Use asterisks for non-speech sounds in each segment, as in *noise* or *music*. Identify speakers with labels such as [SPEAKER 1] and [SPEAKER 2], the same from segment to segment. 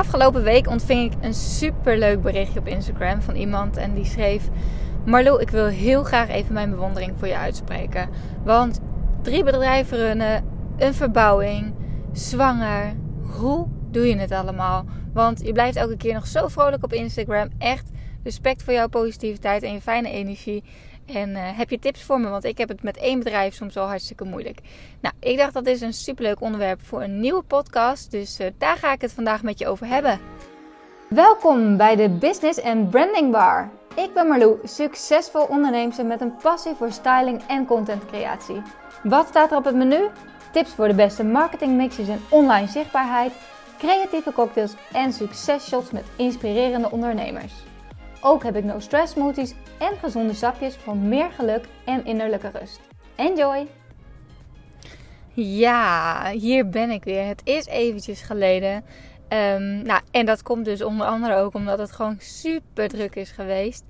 [SPEAKER 1] Afgelopen week ontving ik een super leuk berichtje op Instagram van iemand en die schreef: Marlo, ik wil heel graag even mijn bewondering voor je uitspreken. Want drie bedrijven runnen, een verbouwing, zwanger. Hoe doe je het allemaal? Want je blijft elke keer nog zo vrolijk op Instagram. Echt respect voor jouw positiviteit en je fijne energie. En uh, heb je tips voor me? Want ik heb het met één bedrijf soms al hartstikke moeilijk. Nou, ik dacht dat is een superleuk onderwerp voor een nieuwe podcast. Dus uh, daar ga ik het vandaag met je over hebben. Welkom bij de Business and Branding Bar. Ik ben Marlou, succesvol ondernemer met een passie voor styling en contentcreatie. Wat staat er op het menu? Tips voor de beste marketingmixes en online zichtbaarheid, creatieve cocktails en successhots met inspirerende ondernemers. Ook heb ik no stress smoothies en gezonde sapjes voor meer geluk en innerlijke rust. Enjoy! Ja, hier ben ik weer. Het is eventjes geleden. Um, nou, en dat komt dus onder andere ook omdat het gewoon super druk is geweest.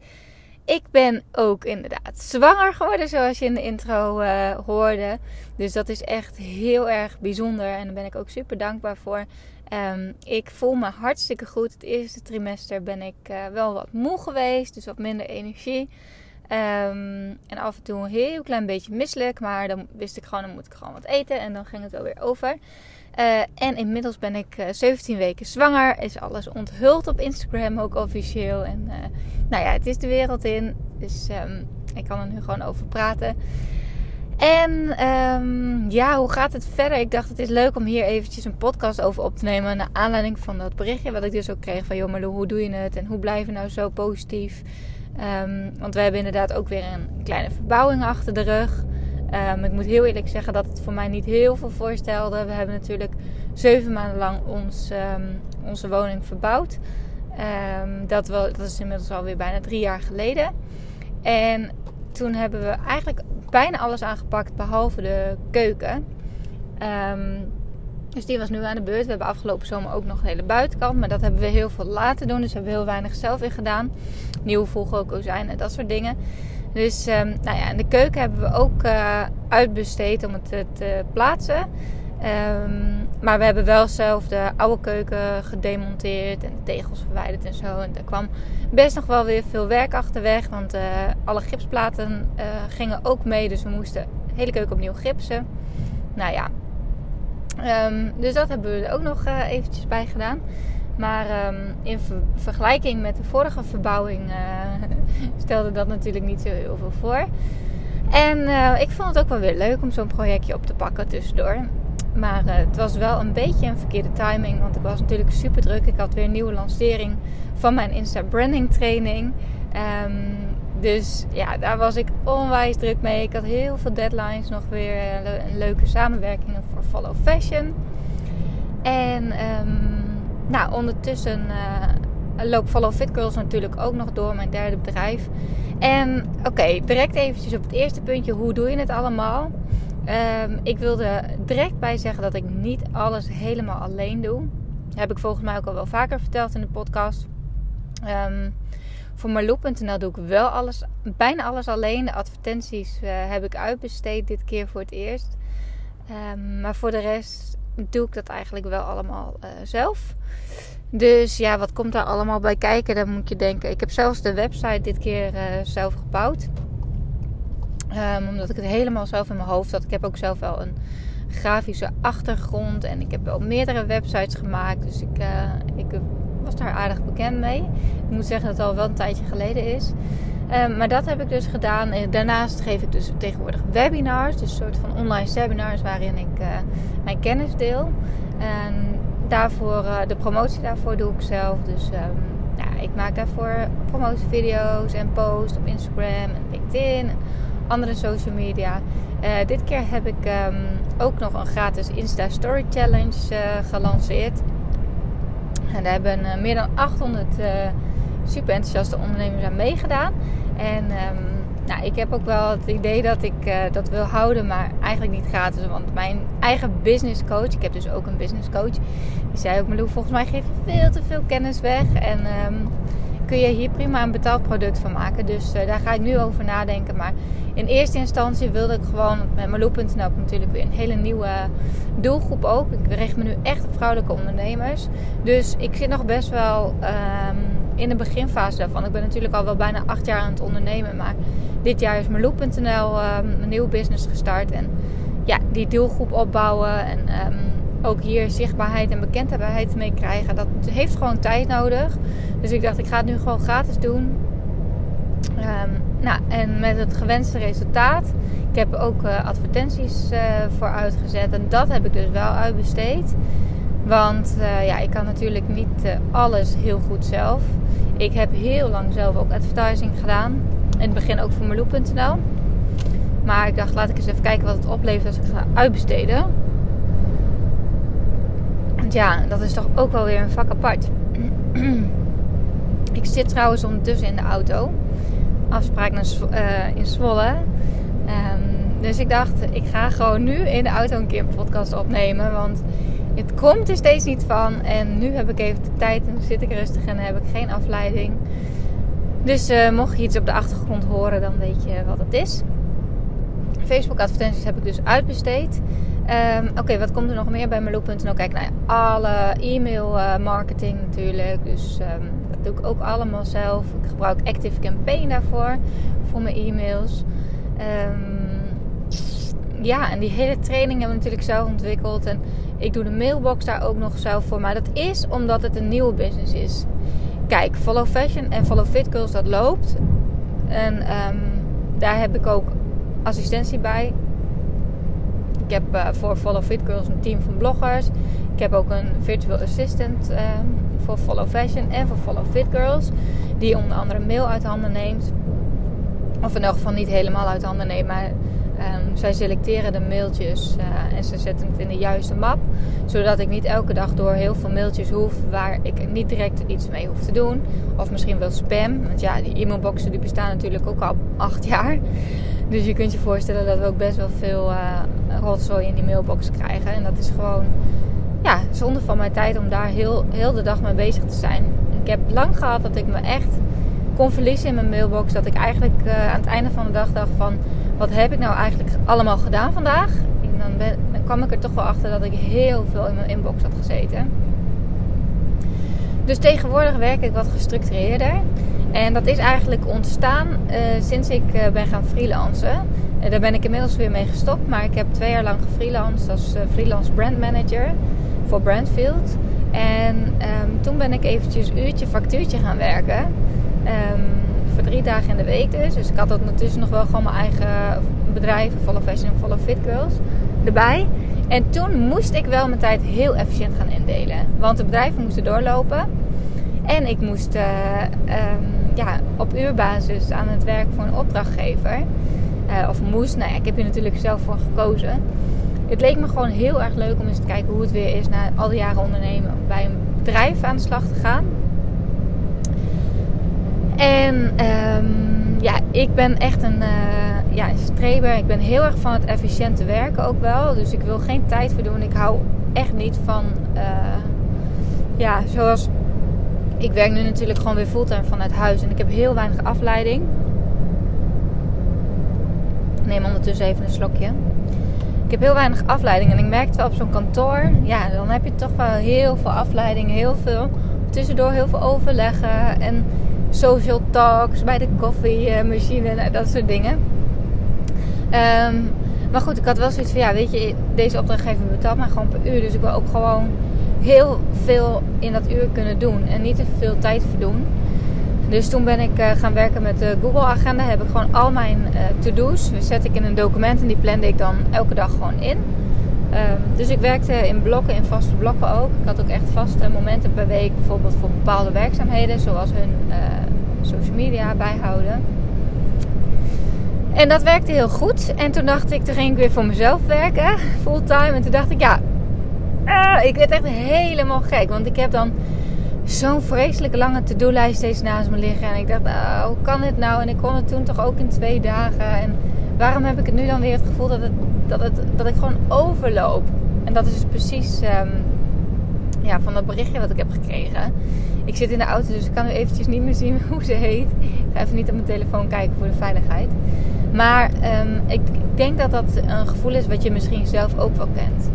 [SPEAKER 1] Ik ben ook inderdaad zwanger geworden, zoals je in de intro uh, hoorde. Dus dat is echt heel erg bijzonder en daar ben ik ook super dankbaar voor. Um, ik voel me hartstikke goed. Het eerste trimester ben ik uh, wel wat moe geweest, dus wat minder energie. Um, en af en toe een heel klein beetje misselijk, maar dan wist ik gewoon, dan moet ik gewoon wat eten en dan ging het wel weer over. Uh, en inmiddels ben ik uh, 17 weken zwanger. Is alles onthuld op Instagram, ook officieel. En nou ja, het is de wereld in. Dus um, ik kan er nu gewoon over praten. En um, ja, hoe gaat het verder? Ik dacht het is leuk om hier eventjes een podcast over op te nemen. Naar aanleiding van dat berichtje wat ik dus ook kreeg van... Joh hoe doe je het? En hoe blijf je nou zo positief? Um, want we hebben inderdaad ook weer een kleine verbouwing achter de rug. Um, ik moet heel eerlijk zeggen dat het voor mij niet heel veel voorstelde. We hebben natuurlijk zeven maanden lang ons, onze woning verbouwd. Dat, wel, dat is inmiddels alweer bijna drie jaar geleden. En toen hebben we eigenlijk bijna alles aangepakt behalve de keuken. dus die was nu aan de beurt. We hebben afgelopen zomer ook nog de hele buitenkant. Maar dat hebben we heel veel laten doen. Dus hebben we heel weinig zelf in gedaan. Nieuwe volgookozijnen en dat soort dingen. Dus um, nou ja, in de keuken hebben we ook uh, uitbesteed om het te plaatsen. Um, maar we hebben wel zelf de oude keuken gedemonteerd en de tegels verwijderd en zo. En daar kwam best nog wel weer veel werk achterweg. Want uh, alle gipsplaten uh, gingen ook mee. Dus we moesten de hele keuken opnieuw gipsen. Nou ja, um, dus dat hebben we er ook nog eventjes bij gedaan. Maar um, in ver vergelijking met de vorige verbouwing *laughs* stelde dat natuurlijk niet zo heel veel voor. En ik vond het ook wel weer leuk om zo'n projectje op te pakken tussendoor. Maar uh, het was wel een beetje een verkeerde timing. Want ik was natuurlijk super druk. Ik had weer een nieuwe lancering van mijn Insta Branding training. Um, dus ja, daar was ik onwijs druk mee. Ik had heel veel deadlines. Nog weer een leuke samenwerkingen voor Follow Fashion. En... Um, nou, ondertussen uh, loopt Follow Fit Girls natuurlijk ook nog door, mijn derde bedrijf. En oké, direct eventjes op het eerste puntje, hoe doe je het allemaal? Um, ik wilde direct bij zeggen dat ik niet alles helemaal alleen doe. Dat heb ik volgens mij ook al wel vaker verteld in de podcast. Um, voor Marloop.nl doe ik wel alles, bijna alles alleen. De advertenties uh, heb ik uitbesteed dit keer voor het eerst. Um, maar voor de rest doe ik dat eigenlijk wel allemaal uh, zelf. Dus ja, wat komt daar allemaal bij kijken? Dan moet je denken. Ik heb zelfs de website dit keer uh, zelf gebouwd. Um, omdat ik het helemaal zelf in mijn hoofd had. Ik heb ook zelf wel een grafische achtergrond. En ik heb wel meerdere websites gemaakt. Dus ik, uh, ik was daar aardig bekend mee. Ik moet zeggen dat het al wel een tijdje geleden is. Um, maar dat heb ik dus gedaan. Daarnaast geef ik dus tegenwoordig webinars. Dus een soort van online seminars waarin ik uh, mijn kennis deel. En daarvoor, uh, de promotie daarvoor doe ik zelf. Dus um, ja, ik maak daarvoor promotievideo's en posts op Instagram en LinkedIn andere social media. Uh, dit keer heb ik um, ook nog een gratis Insta Story Challenge gelanceerd. En daar hebben meer dan 800 super enthousiaste ondernemers aan meegedaan. En um, nou, ik heb ook wel het idee dat ik dat wil houden, maar eigenlijk niet gratis. Want mijn eigen business coach, ik heb dus ook een business coach, die zei ook: Malou, volgens mij geef je veel te veel kennis weg. En um, kun je hier prima een betaald product van maken. Dus daar ga ik nu over nadenken. Maar in eerste instantie wilde ik gewoon met Malou.nl natuurlijk weer een hele nieuwe doelgroep ook. Ik richt me nu echt op vrouwelijke ondernemers. Dus ik zit nog best wel ehm, in de beginfase daarvan. Ik ben natuurlijk al wel bijna acht jaar aan het ondernemen. Maar dit jaar is Malou.nl um, een nieuwe business gestart. En ja, die doelgroep opbouwen en um, ook hier zichtbaarheid en bekendheid mee krijgen. Dat heeft gewoon tijd nodig. Dus ik dacht, ik ga het nu gewoon gratis doen. Um, nou, en met het gewenste resultaat. Ik heb ook uh, advertenties uh, voor uitgezet. En dat heb ik dus wel uitbesteed. Want uh, ja, ik kan natuurlijk niet alles heel goed zelf. Ik heb heel lang zelf ook advertising gedaan. In het begin ook voor Meloe.nl. Maar ik dacht, laat ik eens even kijken wat het oplevert als ik ga uitbesteden. Want ja, dat is toch ook wel weer een vak apart. ik zit trouwens ondertussen in de auto afspraak naar, uh, in Zwolle. Um, dus ik dacht, ik ga gewoon nu in de auto een keer een podcast opnemen. Want het komt er steeds niet van. En nu heb ik even de tijd en zit ik rustig en heb ik geen afleiding. Dus uh, mocht je iets op de achtergrond horen, dan weet je wat het is. Facebook advertenties heb ik dus uitbesteed. Um, Oké, wat komt er nog meer bij Meloop.nl? Kijk, nou ja, alle e-mail uh, marketing natuurlijk. Dus um, dat doe ik ook allemaal zelf. Ik gebruik Active Campaign daarvoor, voor mijn e-mails. Um, ja, en die hele training hebben we natuurlijk zelf ontwikkeld. En ik doe de mailbox daar ook nog zelf voor. Maar dat is omdat het een nieuwe business is. Kijk, Follow Fashion en Follow Fit Girls, dat loopt. En daar heb ik ook assistentie bij. Ik heb uh, voor Follow Fit Girls een team van bloggers. Ik heb ook een virtual assistant um, voor Follow Fashion en voor Follow Fit Girls. Die onder andere mail uit handen neemt. Of in elk geval niet helemaal uit handen neemt. Maar um, zij selecteren de mailtjes uh, en ze zetten het in de juiste map. Zodat ik niet elke dag door heel veel mailtjes hoef waar ik niet direct iets mee hoef te doen. Of misschien wel spam. Want ja, die e-mailboxen die bestaan natuurlijk ook al acht jaar. Dus je kunt je voorstellen dat we ook best wel veel uh, rotzooi in die mailbox krijgen. En dat is gewoon ja, zonde van mijn tijd om daar heel, heel de dag mee bezig te zijn. Ik heb lang gehad dat ik me echt kon verliezen in mijn mailbox. Dat ik eigenlijk uh, aan het einde van de dag dacht van... Wat heb ik nou eigenlijk allemaal gedaan vandaag? En dan kwam ik er toch wel achter dat ik heel veel in mijn inbox had gezeten. Dus tegenwoordig werk ik wat gestructureerder. En dat is eigenlijk ontstaan uh, sinds ik uh, ben gaan freelancen. Uh, daar ben ik inmiddels weer mee gestopt. Maar ik heb twee jaar lang gefreelanced als freelance brand manager voor Brandfield. En um, toen ben ik eventjes uurtje factuurtje gaan werken. Um, voor drie dagen in de week dus. Dus ik had ondertussen nog wel gewoon mijn eigen bedrijf, Follow Fashion en Follow Fit Girls, erbij. En toen moest ik wel mijn tijd heel efficiënt gaan indelen. Want de bedrijven moesten doorlopen. En ik moest uh, um, ja, op uurbasis aan het werk voor een opdrachtgever. Uh, of moest, nou ja, ik heb hier natuurlijk zelf voor gekozen. Het leek me gewoon heel erg leuk om eens te kijken hoe het weer is na al die jaren ondernemen. Bij een bedrijf aan de slag te gaan. En um, ja, ik ben echt een, uh, ja, streber. Ik ben heel erg van het efficiënte werken ook wel. Dus ik wil geen tijd verdoen. Ik hou echt niet van, uh, ja, zoals ik werk nu natuurlijk gewoon weer fulltime vanuit huis. En ik heb heel weinig afleiding. Neem ondertussen even een slokje. Ik heb heel weinig afleiding. En ik merkte wel op zo'n kantoor. Ja, dan heb je toch wel heel veel afleiding. Heel veel. Tussendoor heel veel overleggen. En social talks bij de koffiemachine. En dat soort dingen. Um, maar goed, ik had wel zoiets van, ja, weet je, deze opdrachtgever betaalt mij gewoon per uur. Dus ik wil ook gewoon heel veel in dat uur kunnen doen en niet te veel tijd verdoen. Dus toen ben ik uh, gaan werken met de Google Agenda. Heb ik gewoon al mijn uh, to-do's. Zet ik in een document en die plande ik dan elke dag gewoon in. Uh, dus ik werkte in blokken, in vaste blokken ook. Ik had ook echt vaste momenten per week, bijvoorbeeld voor bepaalde werkzaamheden, zoals hun eh, social media bijhouden. En dat werkte heel goed. En toen dacht ik, toen ging ik weer voor mezelf werken, *laughs* fulltime. En toen dacht ik, ja, uh, ik werd echt helemaal gek. Want ik heb dan zo'n vreselijke lange to-do-lijst steeds naast me liggen. En ik dacht, uh, hoe kan dit nou? En ik kon het toen toch ook in twee dagen. En waarom heb ik het nu dan weer het gevoel dat, dat, het, dat ik gewoon overloop? En dat is dus precies um, ja, van dat berichtje wat ik heb gekregen. Ik zit in de auto, dus ik kan nu eventjes niet meer zien *laughs* hoe ze heet. Ik ga even niet op mijn telefoon kijken voor de veiligheid. Maar ehm, ik denk dat dat een gevoel is wat je misschien zelf ook wel kent.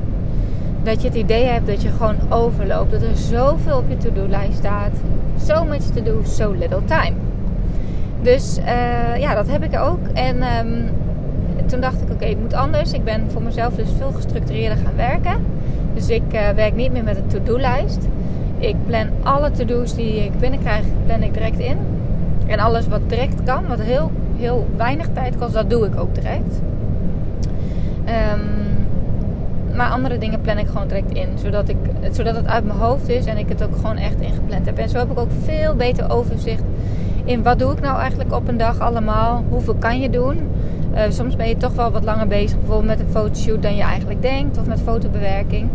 [SPEAKER 1] Dat je het idee hebt dat je gewoon overloopt. Dat er zoveel op je to-do-lijst staat. So much to do, so little time. Dus uh, ja, dat heb ik ook. En um, toen dacht ik, oké, het moet anders. Ik ben voor mezelf dus veel gestructureerder gaan werken. Dus ik uh, werk niet meer met een to-do-lijst. Ik plan alle to-do's die ik binnenkrijg, plan ik direct in. En alles wat direct kan, wat heel, heel weinig tijd kost, dat doe ik ook direct. Um, maar andere dingen plan ik gewoon direct in. Zodat, ik, zodat het uit mijn hoofd is en ik het ook gewoon echt ingepland heb. En zo heb ik ook veel beter overzicht in wat doe ik nou eigenlijk op een dag allemaal. Hoeveel kan je doen. Uh, soms ben je toch wel wat langer bezig. Bijvoorbeeld met een fotoshoot dan je eigenlijk denkt. Of met fotobewerking.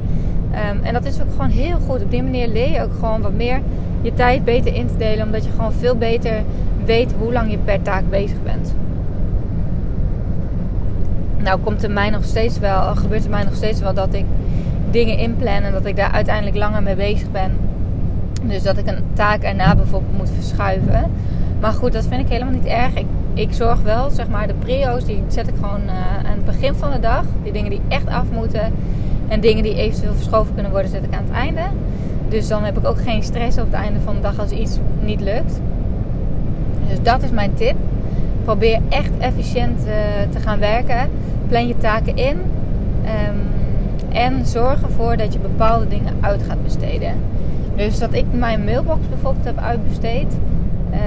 [SPEAKER 1] Um, en dat is ook gewoon heel goed. Op die manier leer je ook gewoon wat meer je tijd beter in te delen. Omdat je gewoon veel beter weet hoe lang je per taak bezig bent. Nou komt er mij nog steeds wel, gebeurt er mij nog steeds wel dat ik dingen inplan en dat ik daar uiteindelijk langer mee bezig ben. Dus dat ik een taak erna bijvoorbeeld moet verschuiven. Maar goed, dat vind ik helemaal niet erg. Ik zorg wel, zeg maar, de prio's die zet ik gewoon uh, aan het begin van de dag. Die dingen die echt af moeten. En dingen die eventueel verschoven kunnen worden, zet ik aan het einde. Dus dan heb ik ook geen stress op het einde van de dag als iets niet lukt. Dus dat is mijn tip. Probeer echt efficiënt uh, te gaan werken plan je taken in. Um, en zorg ervoor dat je bepaalde dingen uit gaat besteden. Dus dat ik mijn mailbox bijvoorbeeld heb uitbesteed. Uh,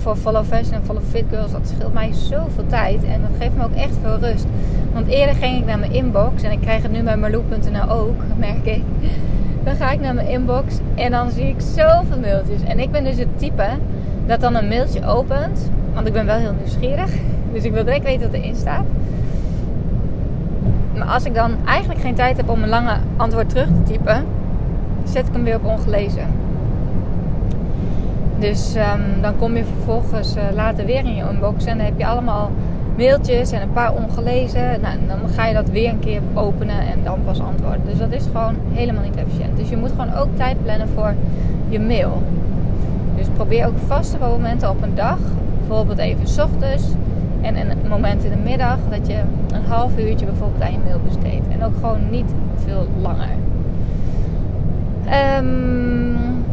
[SPEAKER 1] voor Follow Fashion en Follow Fit Girls. Dat scheelt mij zoveel tijd. En dat geeft me ook echt veel rust. Want eerder ging ik naar mijn inbox. En ik krijg het nu bij Marloe.nl ook, *laughs* merk ik. Dan ga ik naar mijn inbox. En dan zie ik zoveel mailtjes. En ik ben dus het type dat dan een mailtje opent. Want ik ben wel heel nieuwsgierig. *laughs* Dus ik wil direct weten wat erin staat. Maar als ik dan eigenlijk geen tijd heb om een lange antwoord terug te typen, zet ik hem weer op ongelezen. Dus um, dan kom je vervolgens uh, later weer in je inbox en dan heb je allemaal mailtjes en een paar ongelezen. Nou, dan ga je dat weer een keer openen en dan pas antwoorden. Dus dat is gewoon helemaal niet efficiënt. Dus je moet gewoon ook tijd plannen voor je mail. Dus probeer ook vaste momenten op een dag. Bijvoorbeeld even s ochtends en een moment in de middag dat je een half uurtje bijvoorbeeld aan je mail besteedt. En ook gewoon niet veel langer. Um,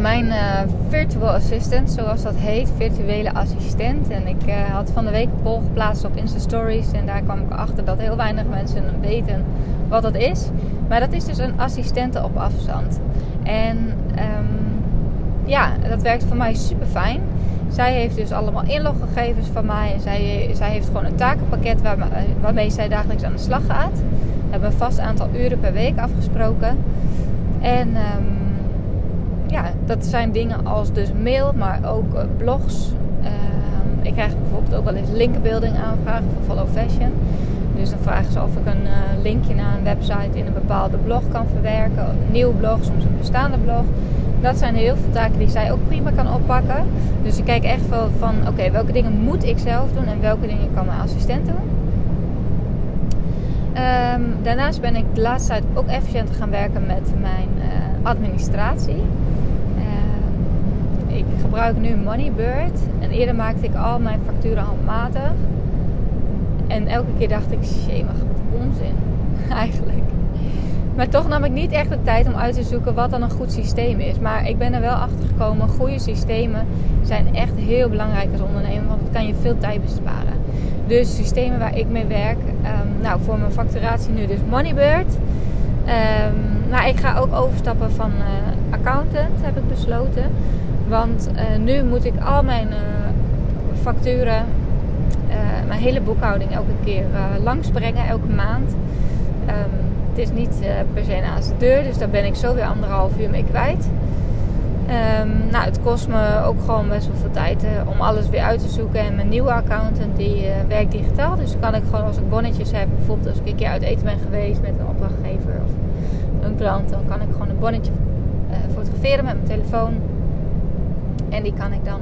[SPEAKER 1] mijn uh, virtual assistant, zoals dat heet, virtuele assistent. En ik uh, had van de week een poll geplaatst op Insta Stories. En daar kwam ik achter dat heel weinig mensen weten wat dat is. Maar dat is dus een assistente op afstand. En um, ja, dat werkt voor mij super fijn. Zij heeft dus allemaal inloggegevens van mij. En zij, zij heeft gewoon een takenpakket waar, waarmee zij dagelijks aan de slag gaat. We hebben een vast aantal uren per week afgesproken. En um, ja, dat zijn dingen als dus mail, maar ook uh, blogs. Um, ik krijg bijvoorbeeld ook wel eens linkerbeelding aanvragen voor Follow Fashion. Dus dan vragen ze of ik een uh, linkje naar een website in een bepaalde blog kan verwerken. Een nieuw blog, soms een bestaande blog. Dat zijn heel veel taken die zij ook prima kan oppakken. Dus ik kijk echt wel van, oké, welke dingen moet ik zelf doen en welke dingen kan mijn assistent doen. Um, daarnaast ben ik de laatste tijd ook efficiënter gaan werken met mijn uh, administratie. Ik gebruik nu Moneybird. En eerder maakte ik al mijn facturen handmatig. En elke keer dacht ik, shit, wat onzin *laughs* eigenlijk. Maar toch nam ik niet echt de tijd om uit te zoeken wat dan een goed systeem is. Maar ik ben er wel achter gekomen. Goede systemen zijn echt heel belangrijk als ondernemer. Want het kan je veel tijd besparen. Dus systemen waar ik mee werk. Um, nou, voor mijn facturatie nu dus Moneybird. Um, maar ik ga ook overstappen van uh, accountant, heb ik besloten. Want uh, nu moet ik al mijn uh, facturen, mijn hele boekhouding elke keer langsbrengen, elke maand. Um, het is niet per se naast de deur, dus daar ben ik zo weer anderhalf uur mee kwijt. Um, nou, het kost me ook gewoon best wel veel tijd om alles weer uit te zoeken. En mijn nieuwe accountant die werkt digitaal. Dus kan ik gewoon als ik bonnetjes heb, bijvoorbeeld als ik een keer uit eten ben geweest met een opdrachtgever of een klant, dan kan ik gewoon een bonnetje fotograferen met mijn telefoon. En die kan ik dan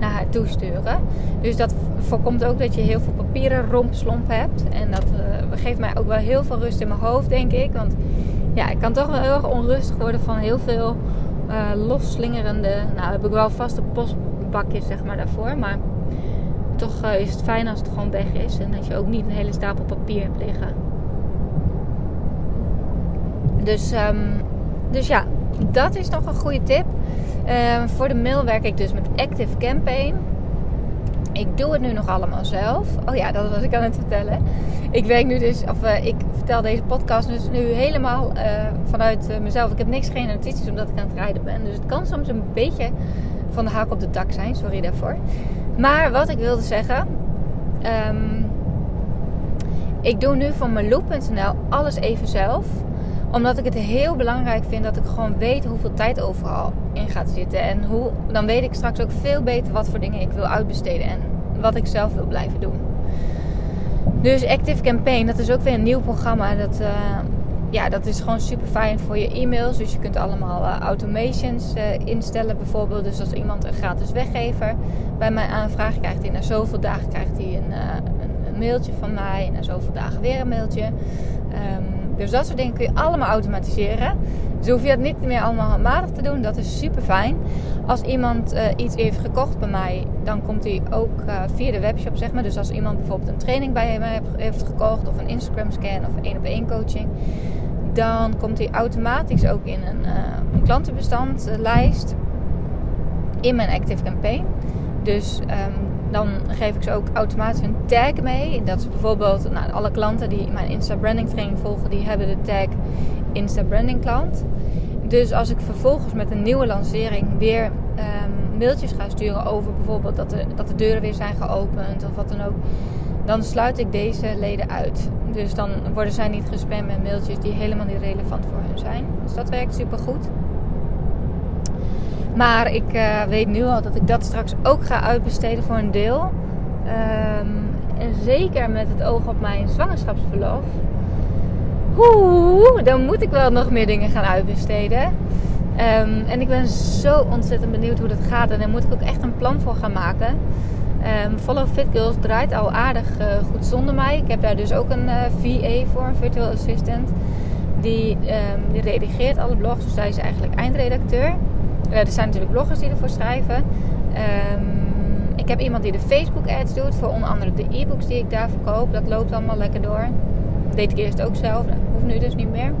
[SPEAKER 1] naar haar toesturen. Dus dat voorkomt ook dat je heel veel papieren rompslomp hebt. En dat uh, geeft mij ook wel heel veel rust in mijn hoofd, denk ik. Want ja, ik kan toch wel heel erg onrustig worden van heel veel uh, losslingerende. Nou, heb ik wel vaste postbakjes zeg maar daarvoor. Maar toch is het fijn als het gewoon weg is. En dat je ook niet een hele stapel papier hebt liggen. Dus, um, dus ja, dat is nog een goede tip. Uh, voor de mail werk ik dus met Active Campaign. Ik doe het nu nog allemaal zelf. Oh ja, dat was ik aan het vertellen. Ik werk nu dus, of uh, ik vertel deze podcast dus nu helemaal uh, vanuit uh, mezelf. Ik heb niks, geen notities omdat ik aan het rijden ben. Dus het kan soms een beetje van de haak op de dak zijn. Sorry daarvoor. Maar wat ik wilde zeggen. Um, ik doe nu van meloop.nl alles even zelf omdat ik het heel belangrijk vind dat ik gewoon weet hoeveel tijd overal in gaat zitten. En hoe, dan weet ik straks ook veel beter wat voor dingen ik wil uitbesteden en wat ik zelf wil blijven doen. Dus Active Campaign, dat is ook weer een nieuw programma. Dat, uh, ja, dat is gewoon super fijn voor je e-mails. Dus je kunt allemaal uh, automations uh, instellen bijvoorbeeld. Dus als iemand een gratis weggever bij mij aanvraagt, krijgt hij na zoveel dagen krijgt hij een, een, een mailtje van mij. En na zoveel dagen weer een mailtje. Um, dus dat soort dingen kun je allemaal automatiseren. Dus hoef je het niet meer allemaal handmatig te doen. Dat is super fijn. Als iemand uh, iets heeft gekocht bij mij, dan komt hij ook uh, via de webshop, zeg maar. Dus als iemand bijvoorbeeld een training bij mij heeft gekocht, of een Instagram scan of één op één coaching, dan komt hij automatisch ook in een, uh, een klantenbestandlijst in mijn Active Campaign. Dus um, dan geef ik ze ook automatisch een tag mee. Dat is bijvoorbeeld nou, alle klanten die mijn Insta Branding training volgen, die hebben de tag Insta Branding klant. Dus als ik vervolgens met een nieuwe lancering weer um, mailtjes ga sturen over bijvoorbeeld dat de, dat de deuren weer zijn geopend of wat dan ook, dan sluit ik deze leden uit. Dus dan worden zij niet gespamd met mailtjes die helemaal niet relevant voor hun zijn. Dus dat werkt super goed. Maar ik uh, weet nu al dat ik dat straks ook ga uitbesteden voor een deel. Um, en zeker met het oog op mijn zwangerschapsverlof. Oeh, dan moet ik wel nog meer dingen gaan uitbesteden. Um, en ik ben zo ontzettend benieuwd hoe dat gaat. En daar moet ik ook echt een plan voor gaan maken. Um, Follow Fit Girls draait al aardig uh, goed zonder mij. Ik heb daar dus ook een uh, VA voor, een virtual assistant. Die, die redigeert alle blogs. Dus zij is eigenlijk eindredacteur. Uh, er zijn natuurlijk bloggers die ervoor schrijven. Um, ik heb iemand die de Facebook ads doet voor onder andere de e-books die ik daar verkoop. Dat loopt allemaal lekker door. Dat deed ik eerst ook zelf, dat hoeft nu dus niet meer.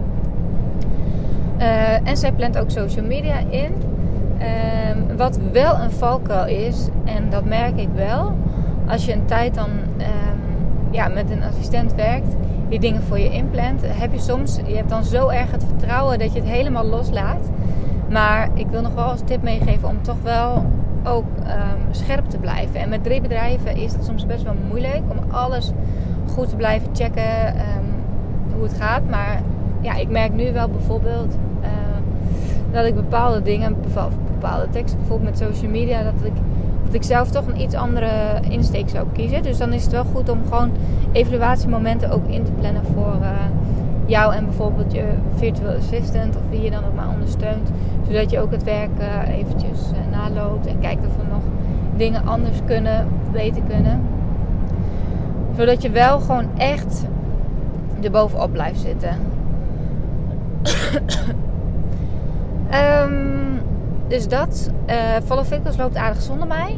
[SPEAKER 1] Uh, en zij plant ook social media in. Um, wat wel een valkuil is, en dat merk ik wel, als je een tijd dan um, ja, met een assistent werkt, die dingen voor je inplant, heb je soms, je hebt dan zo erg het vertrouwen dat je het helemaal loslaat. Maar ik wil nog wel als tip meegeven om toch wel ook um, scherp te blijven. En met drie bedrijven is het soms best wel moeilijk om alles goed te blijven checken um, hoe het gaat. Maar ja, ik merk nu wel bijvoorbeeld uh, dat ik bepaalde dingen, bepaalde teksten, bijvoorbeeld met social media, dat ik, dat ik zelf toch een iets andere insteek zou kiezen. Dus dan is het wel goed om gewoon evaluatiemomenten ook in te plannen voor. Uh, jou en bijvoorbeeld je virtual assistant of wie je dan ook maar ondersteunt. Zodat je ook het werk uh, eventjes uh, naloopt en kijkt of er nog dingen anders kunnen, beter kunnen. Zodat je wel gewoon echt er bovenop blijft zitten. um, *coughs* dus dat. Uh, Follow Fitness loopt aardig zonder mij.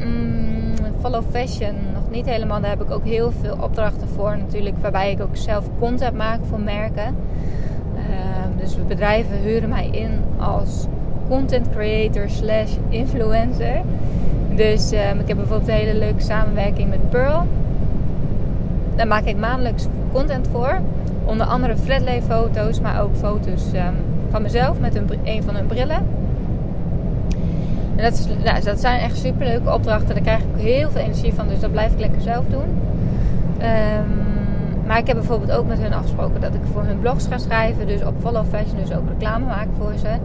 [SPEAKER 1] Um, follow Fashion niet helemaal. Daar heb ik ook heel veel opdrachten voor natuurlijk. Waarbij ik ook zelf content maak voor merken. Dus bedrijven huren mij in als content creator slash influencer. Dus uh, ik heb bijvoorbeeld een hele leuke samenwerking met Pearl. Daar maak ik maandelijks content voor. Onder andere flatlay foto's, maar ook foto's um, van mezelf met een, van hun brillen. En dat, is, nou, dat zijn echt superleuke opdrachten. Daar krijg ik heel veel energie van. Dus dat blijf ik lekker zelf doen. Um, maar ik heb bijvoorbeeld ook met hun afgesproken dat ik voor hun blogs ga schrijven. Dus op Follow Fashion dus ook reclame maken voor ze.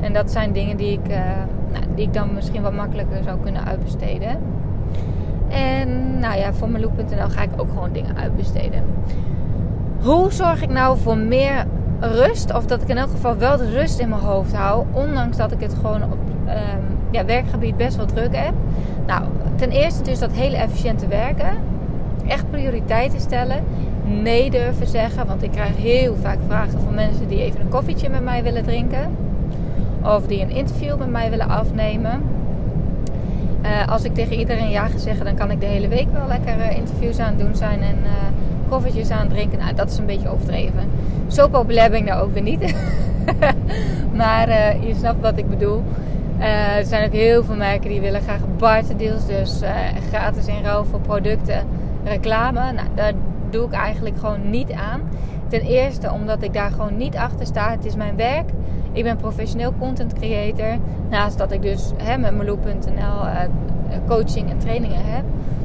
[SPEAKER 1] En dat zijn dingen die ik, uh, nou, die ik dan misschien wat makkelijker zou kunnen uitbesteden. En nou ja, voor Meloop.nl ga ik ook gewoon dingen uitbesteden. Hoe zorg ik nou voor meer rust? Of dat ik in elk geval wel de rust in mijn hoofd hou. Ondanks dat ik het gewoon op um, ja, werkgebied best wel druk heb. Nou, ten eerste dus dat hele efficiënte werken. Echt prioriteiten stellen. nee durven zeggen. Want ik krijg heel vaak vragen van mensen die even een koffietje met mij willen drinken. Of die een interview met mij willen afnemen. Uh, als ik tegen iedereen ja ga zeggen, dan kan ik de hele week wel lekker uh, interviews aan doen zijn en uh, koffietjes aan drinken. Nou, dat is een beetje overdreven. Zo populair ben ik nou ook weer niet. *laughs* maar je snapt wat ik bedoel. er zijn ook heel veel merken die willen graag barter deals, dus gratis in ruil voor producten, reclame. Nou, daar doe ik eigenlijk gewoon niet aan. Ten eerste omdat ik daar gewoon niet achter sta. Het is mijn werk. Ik ben professioneel content creator. Naast dat ik dus hè, met Meloe.nl uh, coaching en trainingen heb.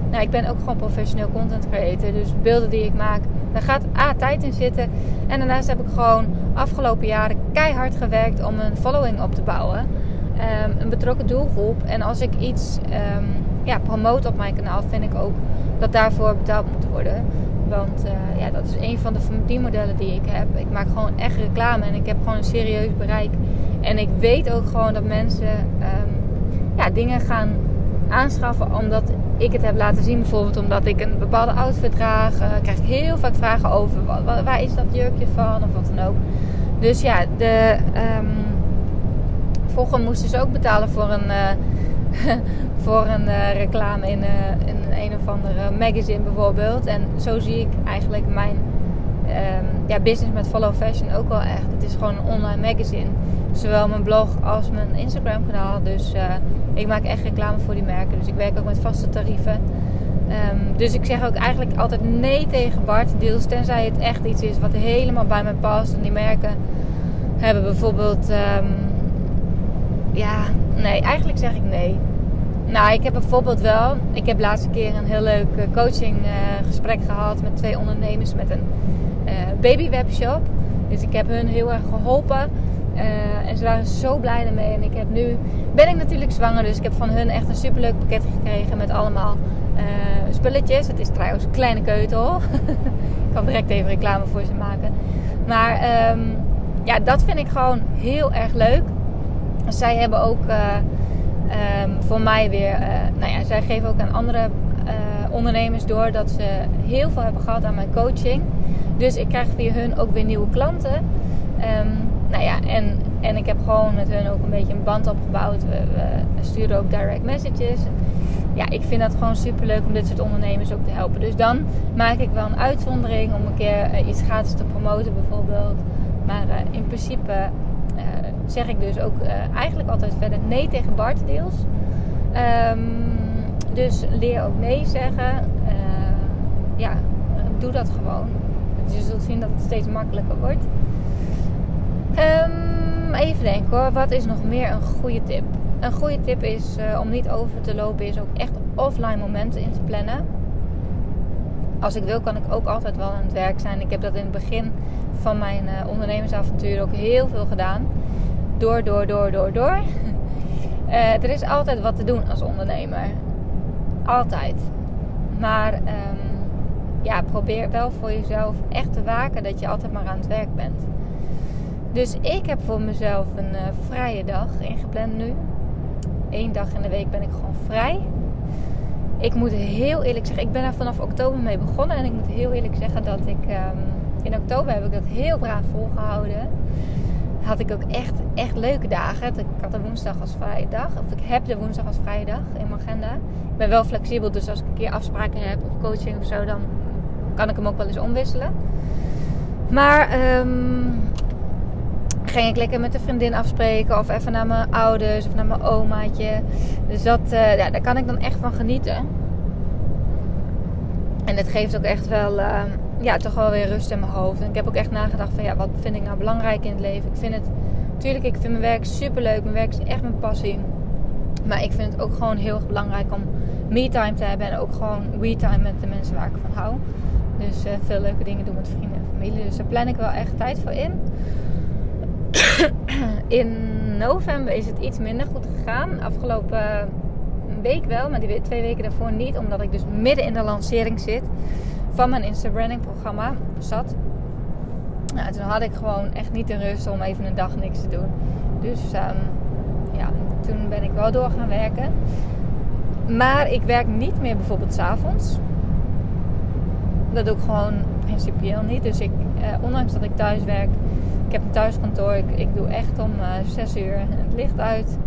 [SPEAKER 1] Nou, ik ben ook gewoon professioneel content creator. Dus beelden die ik maak, daar gaat A, tijd in zitten. En daarnaast heb ik gewoon afgelopen jaren keihard gewerkt om een following op te bouwen. Um, een betrokken doelgroep. En als ik iets um, ja, promote op mijn kanaal, vind ik ook dat daarvoor betaald moet worden. Want uh, ja, dat is een van de verdienmodellen die ik heb. Ik maak gewoon echt reclame en ik heb gewoon een serieus bereik. En ik weet ook gewoon dat mensen um, ja, dingen gaan aanschaffen omdat ik het heb laten zien. Bijvoorbeeld omdat ik een bepaalde outfit draag. Uh, krijg ik heel vaak vragen over waar is dat jurkje van of wat dan ook. Dus ja, de um, volgende moesten ze ook betalen voor een, uh, *laughs* voor een uh, reclame in, in een of andere magazine bijvoorbeeld. En zo zie ik eigenlijk mijn um, ja, business met Follow Fashion ook wel echt. Het is gewoon een online magazine. Zowel mijn blog als mijn Instagram kanaal. Dus uh, ik maak echt reclame voor die merken. Dus ik werk ook met vaste tarieven. Um, dus ik zeg ook eigenlijk altijd nee tegen Bart deals. Tenzij het echt iets is wat helemaal bij mij past. En die merken hebben bijvoorbeeld... Um, ja, nee, eigenlijk zeg ik nee. Nou, ik heb bijvoorbeeld wel. Ik heb laatste keer een heel leuk uh, coaching uh, gesprek gehad met twee ondernemers met een baby webshop. Dus ik heb hun heel erg geholpen. en ze waren zo blij ermee. En ik heb nu ben ik natuurlijk zwanger, dus ik heb van hun echt een superleuk pakket gekregen met allemaal spulletjes. Het is trouwens een kleine keutel. *laughs* ik kan direct even reclame voor ze maken. Maar um, ja, dat vind ik gewoon heel erg leuk. Zij hebben ook Um, voor mij weer, uh, nou ja, zij geven ook aan andere uh, ondernemers door dat ze heel veel hebben gehad aan mijn coaching. Dus ik krijg via hun ook weer nieuwe klanten. Um, nou ja, en, en ik heb gewoon met hun ook een beetje een band opgebouwd. We, we sturen ook direct messages. Ja, ik vind dat gewoon super leuk om dit soort ondernemers ook te helpen. Dus dan maak ik wel een uitzondering om een keer iets gratis te promoten bijvoorbeeld. Maar in principe zeg ik dus ook uh, eigenlijk altijd verder nee tegen barterdeals. Um, dus leer ook nee zeggen. Uh, ja, doe dat gewoon. Dus je zult zien dat het steeds makkelijker wordt. Um, even denken hoor, wat is nog meer een goede tip? Een goede tip is uh, om niet over te lopen, is ook echt offline momenten in te plannen. Als ik wil, kan ik ook altijd wel aan het werk zijn. Ik heb dat in het begin van mijn ondernemersavontuur ook heel veel gedaan door, door, door, door, door. Uh, *laughs* er is altijd wat te doen als ondernemer. Altijd. Maar um, ja, probeer wel voor jezelf echt te waken dat je altijd maar aan het werk bent. Dus ik heb voor mezelf een uh, vrije dag ingepland nu. Eén dag in de week ben ik gewoon vrij. Ik moet heel eerlijk zeggen, ik ben er vanaf oktober mee begonnen. En ik moet heel eerlijk zeggen dat ik um, in oktober heb ik dat heel braaf volgehouden had ik ook echt, echt leuke dagen. Ik had de woensdag als vrije dag. Of ik heb de woensdag als vrije dag in mijn agenda. Ik ben wel flexibel, dus als ik een keer afspraken heb of coaching of zo, dan kan ik hem ook wel eens omwisselen. Maar um, ging ik lekker met een vriendin afspreken of even naar mijn ouders of naar mijn omaatje. Dus dat, uh, ja, daar kan ik dan echt van genieten. En het geeft ook echt wel. Uh, ja, toch wel weer rust in mijn hoofd. En ik heb ook echt nagedacht van ja, wat vind ik nou belangrijk in het leven? Ik vind het, natuurlijk, ik vind mijn werk super leuk. Mijn werk is echt mijn passie. Maar ik vind het ook gewoon heel erg belangrijk om me-time te hebben. En ook gewoon we-time met de mensen waar ik van hou. Dus uh, veel leuke dingen doen met vrienden en familie. Dus daar plan ik wel echt tijd voor in. *coughs* in november is het iets minder goed gegaan. Afgelopen week wel, maar die twee weken daarvoor niet. Omdat ik dus midden in de lancering zit van mijn Insta-branding programma zat. Nou, toen had ik gewoon echt niet de rust om even een dag niks te doen. Dus um, ja, toen ben ik wel door gaan werken. Maar ik werk niet meer bijvoorbeeld s'avonds. Dat doe ik gewoon principieel niet. Dus ik, eh, ondanks dat ik thuis werk, ik heb een thuiskantoor. Ik, ik doe echt om uh, 6 uur het licht uit.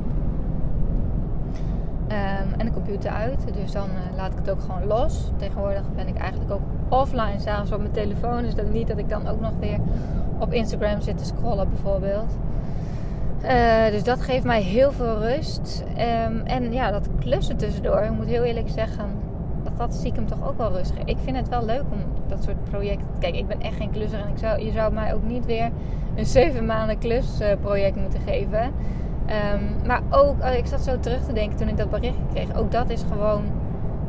[SPEAKER 1] Um, en de computer uit. Dus dan uh, laat ik het ook gewoon los. Tegenwoordig ben ik eigenlijk ook offline, zelfs op mijn telefoon. Dus dat niet dat ik dan ook nog weer op Instagram zit te scrollen, bijvoorbeeld. Uh, dus dat geeft mij heel veel rust. Um, en ja, dat klussen tussendoor, ik moet heel eerlijk zeggen, dat dat stiekem toch ook wel rust geeft. Ik vind het wel leuk om dat soort projecten. Kijk, ik ben echt geen klusser en ik zou, je zou mij ook niet weer een zeven maanden klusproject moeten geven. Um, maar ook, oh, ik zat zo terug te denken toen ik dat bericht kreeg. Ook dat is gewoon,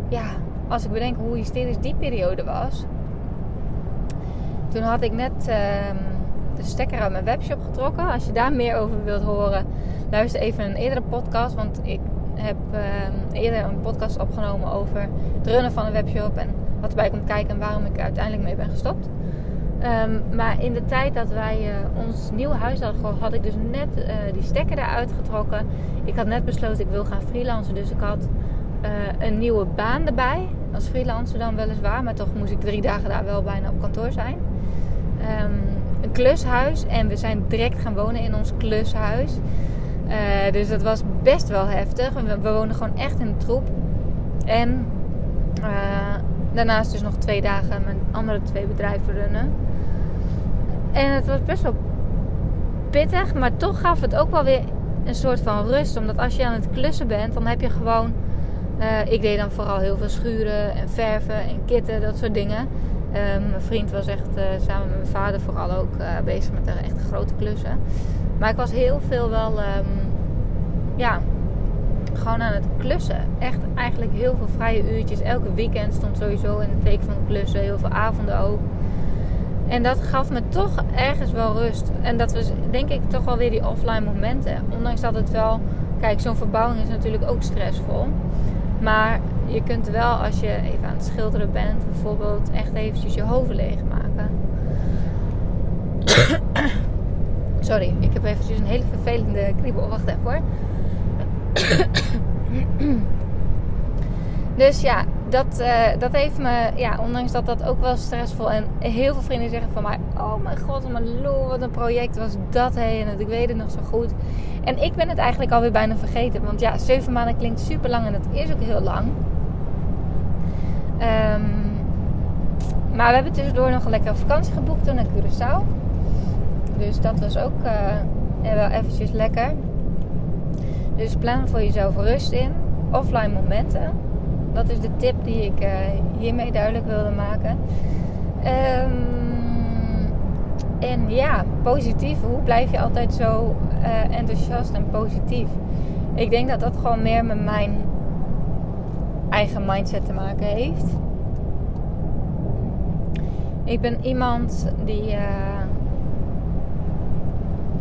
[SPEAKER 1] ja, als ik bedenk hoe hysterisch die periode was. Toen had ik net um, de stekker uit mijn webshop getrokken. Als je daar meer over wilt horen, luister even een eerdere podcast. Want ik heb um, eerder een podcast opgenomen over het runnen van een webshop. En wat erbij komt kijken en waarom ik er uiteindelijk mee ben gestopt. Um, maar in de tijd dat wij uh, ons nieuwe huis hadden had ik dus net uh, die stekker eruit getrokken. Ik had net besloten, ik wil gaan freelancen. Dus ik had uh, een nieuwe baan erbij. Als freelancer dan weliswaar. Maar toch moest ik drie dagen daar wel bijna op kantoor zijn. Um, een klushuis. En we zijn direct gaan wonen in ons klushuis. dus dat was best wel heftig. We, woonden gewoon echt in de troep. En daarnaast dus nog twee dagen mijn andere twee bedrijven runnen. En het was best wel pittig, maar toch gaf het ook wel weer een soort van rust. Omdat als je aan het klussen bent, dan heb je gewoon. Uh, ik deed dan vooral heel veel schuren en verven en kitten, dat soort dingen. Um, mijn vriend was echt uh, samen met mijn vader vooral ook bezig met de echt grote klussen. Maar ik was heel veel wel. Um, ja, gewoon aan het klussen. Echt eigenlijk heel veel vrije uurtjes. Elke weekend stond sowieso in het teken van klussen. Heel veel avonden ook. En dat gaf me toch ergens wel rust. En dat was denk ik toch wel weer die offline momenten. Ondanks dat het wel... Kijk, zo'n verbouwing is natuurlijk ook stressvol. Maar je kunt wel als je even aan het schilderen bent... bijvoorbeeld echt eventjes je hoofd leegmaken. *coughs* Sorry, ik heb eventjes een hele vervelende kriebel. Wacht even hoor. *coughs* dus ja, dat, uh, dat heeft me, ja, ondanks dat dat ook wel stressvol en heel veel vrienden zeggen van mij: Oh mijn god, mijn lol, wat een project was dat heen. En ik weet het nog zo goed. En ik ben het eigenlijk alweer bijna vergeten, want ja, zeven maanden klinkt super lang en dat is ook heel lang. Um, maar we hebben tussendoor nog een lekkere vakantie geboekt toen naar Curaçao. Dus dat was ook uh, wel eventjes lekker. Dus plan voor jezelf rust in. Offline momenten. Dat is de tip die ik uh, hiermee duidelijk wilde maken. Um, en ja, positief. Hoe blijf je altijd zo uh, enthousiast en positief? Ik denk dat dat gewoon meer met mijn eigen mindset te maken heeft. Ik ben iemand die. Uh,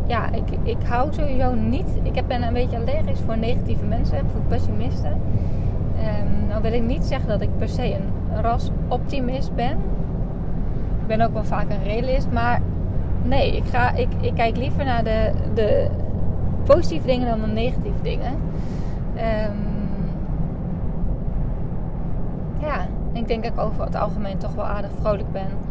[SPEAKER 1] ja, ik, ik hou sowieso niet. Ik ben een beetje allergisch voor negatieve mensen, voor pessimisten. Um, nou wil ik niet zeggen dat ik per se een ras optimist ben. Ik ben ook wel vaak een realist, maar nee, ik, ga, ik, ik kijk liever naar de, de positieve dingen dan de negatieve dingen. Um, ja, ik denk dat ik over het algemeen toch wel aardig vrolijk ben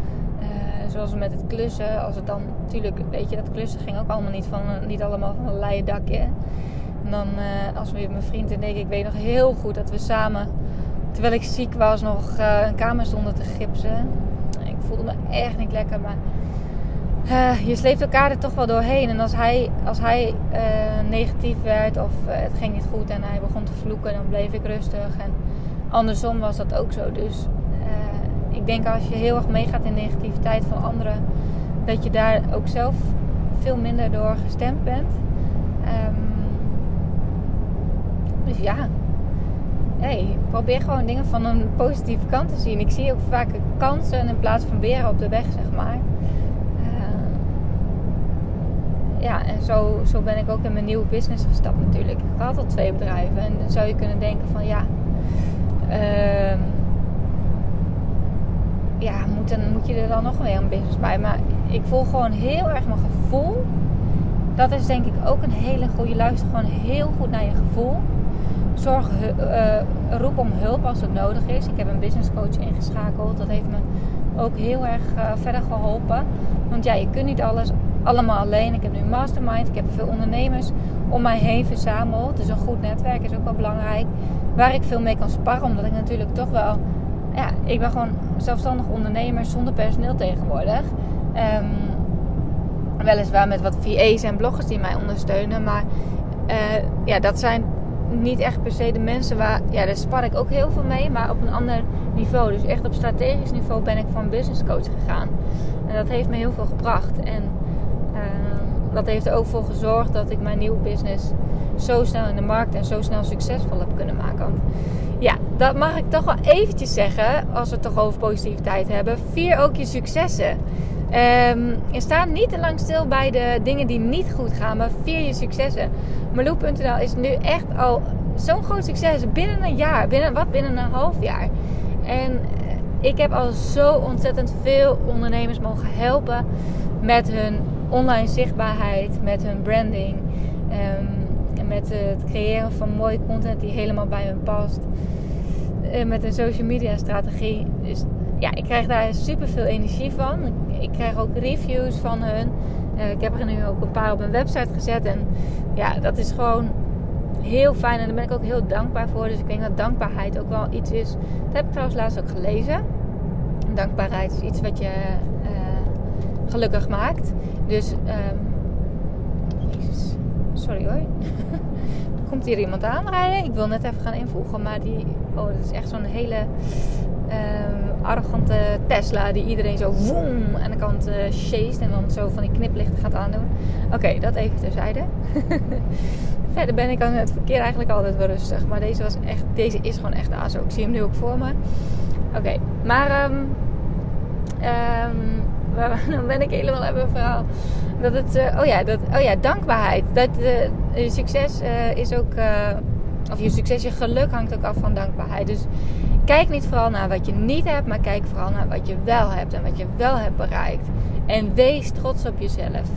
[SPEAKER 1] zoals met het klussen. Als het dan, natuurlijk, weet je, dat klussen ging ook allemaal niet, van, niet allemaal van een leien dakje. En dan, uh, als we mijn vriend en ik, ik weet nog heel goed dat we samen, terwijl ik ziek was, nog uh, een kamer stonden te gipsen. Ik voelde me echt niet lekker, maar uh, je sleept elkaar er toch wel doorheen. En als hij, als hij negatief werd of het ging niet goed en hij begon te vloeken, dan bleef ik rustig. En andersom was dat ook zo. Dus ik denk als je heel erg meegaat in negativiteit van anderen, dat je daar ook zelf veel minder door gestemd bent. Um, dus ja, hey, probeer gewoon dingen van een positieve kant te zien. Ik zie ook vaak kansen in plaats van beren op de weg, zeg maar. Uh, ja, en zo, zo ben ik ook in mijn nieuwe business gestapt natuurlijk. Ik had al twee bedrijven en dan zou je kunnen denken van ja... Uh, ja, moet, dan, moet je er dan nog weer een business bij. Maar ik voel gewoon heel erg mijn gevoel. Dat is denk ik ook een hele goede luister. Gewoon heel goed naar je gevoel. zorg, uh, roep om hulp als het nodig is. Ik heb een business coach ingeschakeld. Dat heeft me ook heel erg uh, verder geholpen. Want ja, je kunt niet alles allemaal alleen. Ik heb nu mastermind. Ik heb veel ondernemers om mij heen verzameld. Dus een goed netwerk is ook wel belangrijk. Waar ik veel mee kan sparren. Omdat ik natuurlijk toch wel... Ja, ik ben gewoon zelfstandig ondernemer zonder personeel tegenwoordig. Um, weliswaar met wat VA's en bloggers die mij ondersteunen. Maar uh, ja, dat zijn niet echt per se de mensen waar... Ja, daar spar ik ook heel veel mee. Maar op een ander niveau. Dus echt op strategisch niveau ben ik van business coach gegaan. En dat heeft me heel veel gebracht. En dat heeft er ook voor gezorgd dat ik mijn nieuwe business zo snel in de markt en zo snel succesvol heb kunnen maken. Ja, dat mag ik toch wel eventjes zeggen, als we het toch over positiviteit hebben. Vier ook je successen. Um, je staat niet te lang stil bij de dingen die niet goed gaan, maar vier je successen. Marloe.nl is nu echt al zo'n groot succes. Binnen een jaar, binnen wat? Binnen een half jaar. En eh, ik heb al zo ontzettend veel ondernemers mogen helpen met hun online zichtbaarheid, met hun branding. Um, met het creëren van mooie content die helemaal bij hun past. Uh, met een social media strategie. Dus ja, ik krijg daar super veel energie van. Ik krijg ook reviews van hun. Uh, ik heb er nu ook een paar op mijn website gezet. En ja, dat is gewoon heel fijn. En daar ben ik ook heel dankbaar voor. Dus ik denk dat dankbaarheid ook wel iets is. Dat heb ik trouwens laatst ook gelezen. Dankbaarheid is iets wat je gelukkig maakt. Dus, um, sorry hoor. *laughs* komt hier iemand aanrijden. Ik wil net even gaan invoegen. Maar die, oh, dat is echt zo'n hele um, arrogante Tesla die iedereen zo woem aan de kant uh, chased en dan zo van die kniplichten gaat aandoen. Oké, dat even terzijde. *laughs* Verder ben ik aan het verkeer eigenlijk altijd wel rustig. Maar deze, was echt, deze is gewoon echt ASO. Ik zie hem nu ook voor me. Oké, maar um, *laughs* dan ben ik helemaal hebben een verhaal. Dat het, uh, oh, ja, dat, oh ja, dankbaarheid. Dat uh, je succes uh, is ook, of je succes, je geluk hangt ook af van dankbaarheid. Dus kijk niet vooral naar wat je niet hebt, maar kijk vooral naar wat je wel hebt en wat je wel hebt bereikt. En wees trots op jezelf.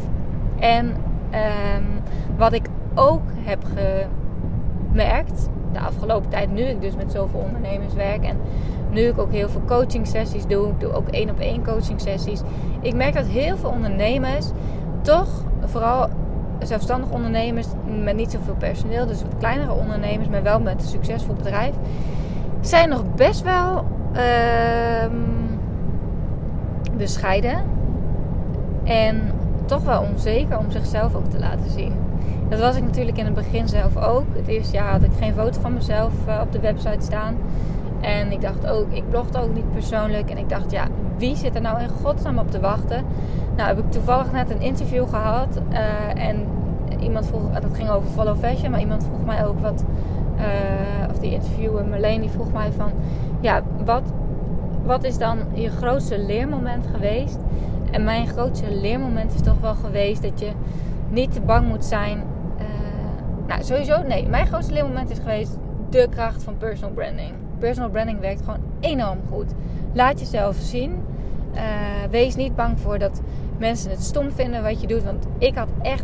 [SPEAKER 1] En um, wat ik ook heb gemerkt de afgelopen tijd, nu ik dus met zoveel ondernemers werk en nu ik ook heel veel coaching sessies doe, ik doe ook één op één coaching sessies. Ik merk dat heel veel ondernemers toch, vooral zelfstandig ondernemers met niet zoveel personeel, dus wat kleinere ondernemers, maar wel met een succesvol bedrijf, zijn nog best wel uh, bescheiden en toch wel onzeker om zichzelf ook te laten zien. Dat was ik natuurlijk in het begin zelf ook. Het eerste jaar had ik geen foto van mezelf uh, op de website staan. En ik dacht ook, ik blogde ook niet persoonlijk. En ik dacht, ja, wie zit er nou in godsnaam op te wachten? Nou, heb ik toevallig net een interview gehad. Uh, en iemand vroeg, dat ging over follow fashion. Maar iemand vroeg mij ook wat, of die interviewer Marleen, die vroeg mij van... Ja, wat, wat is dan je grootste leermoment geweest? En mijn grootste leermoment is toch wel geweest dat je niet te bang moet zijn nou, sowieso, nee. Mijn grootste leermoment is geweest de kracht van personal branding. Personal branding werkt gewoon enorm goed. Laat jezelf zien. Uh, wees niet bang voor dat mensen het stom vinden wat je doet. Want ik had echt,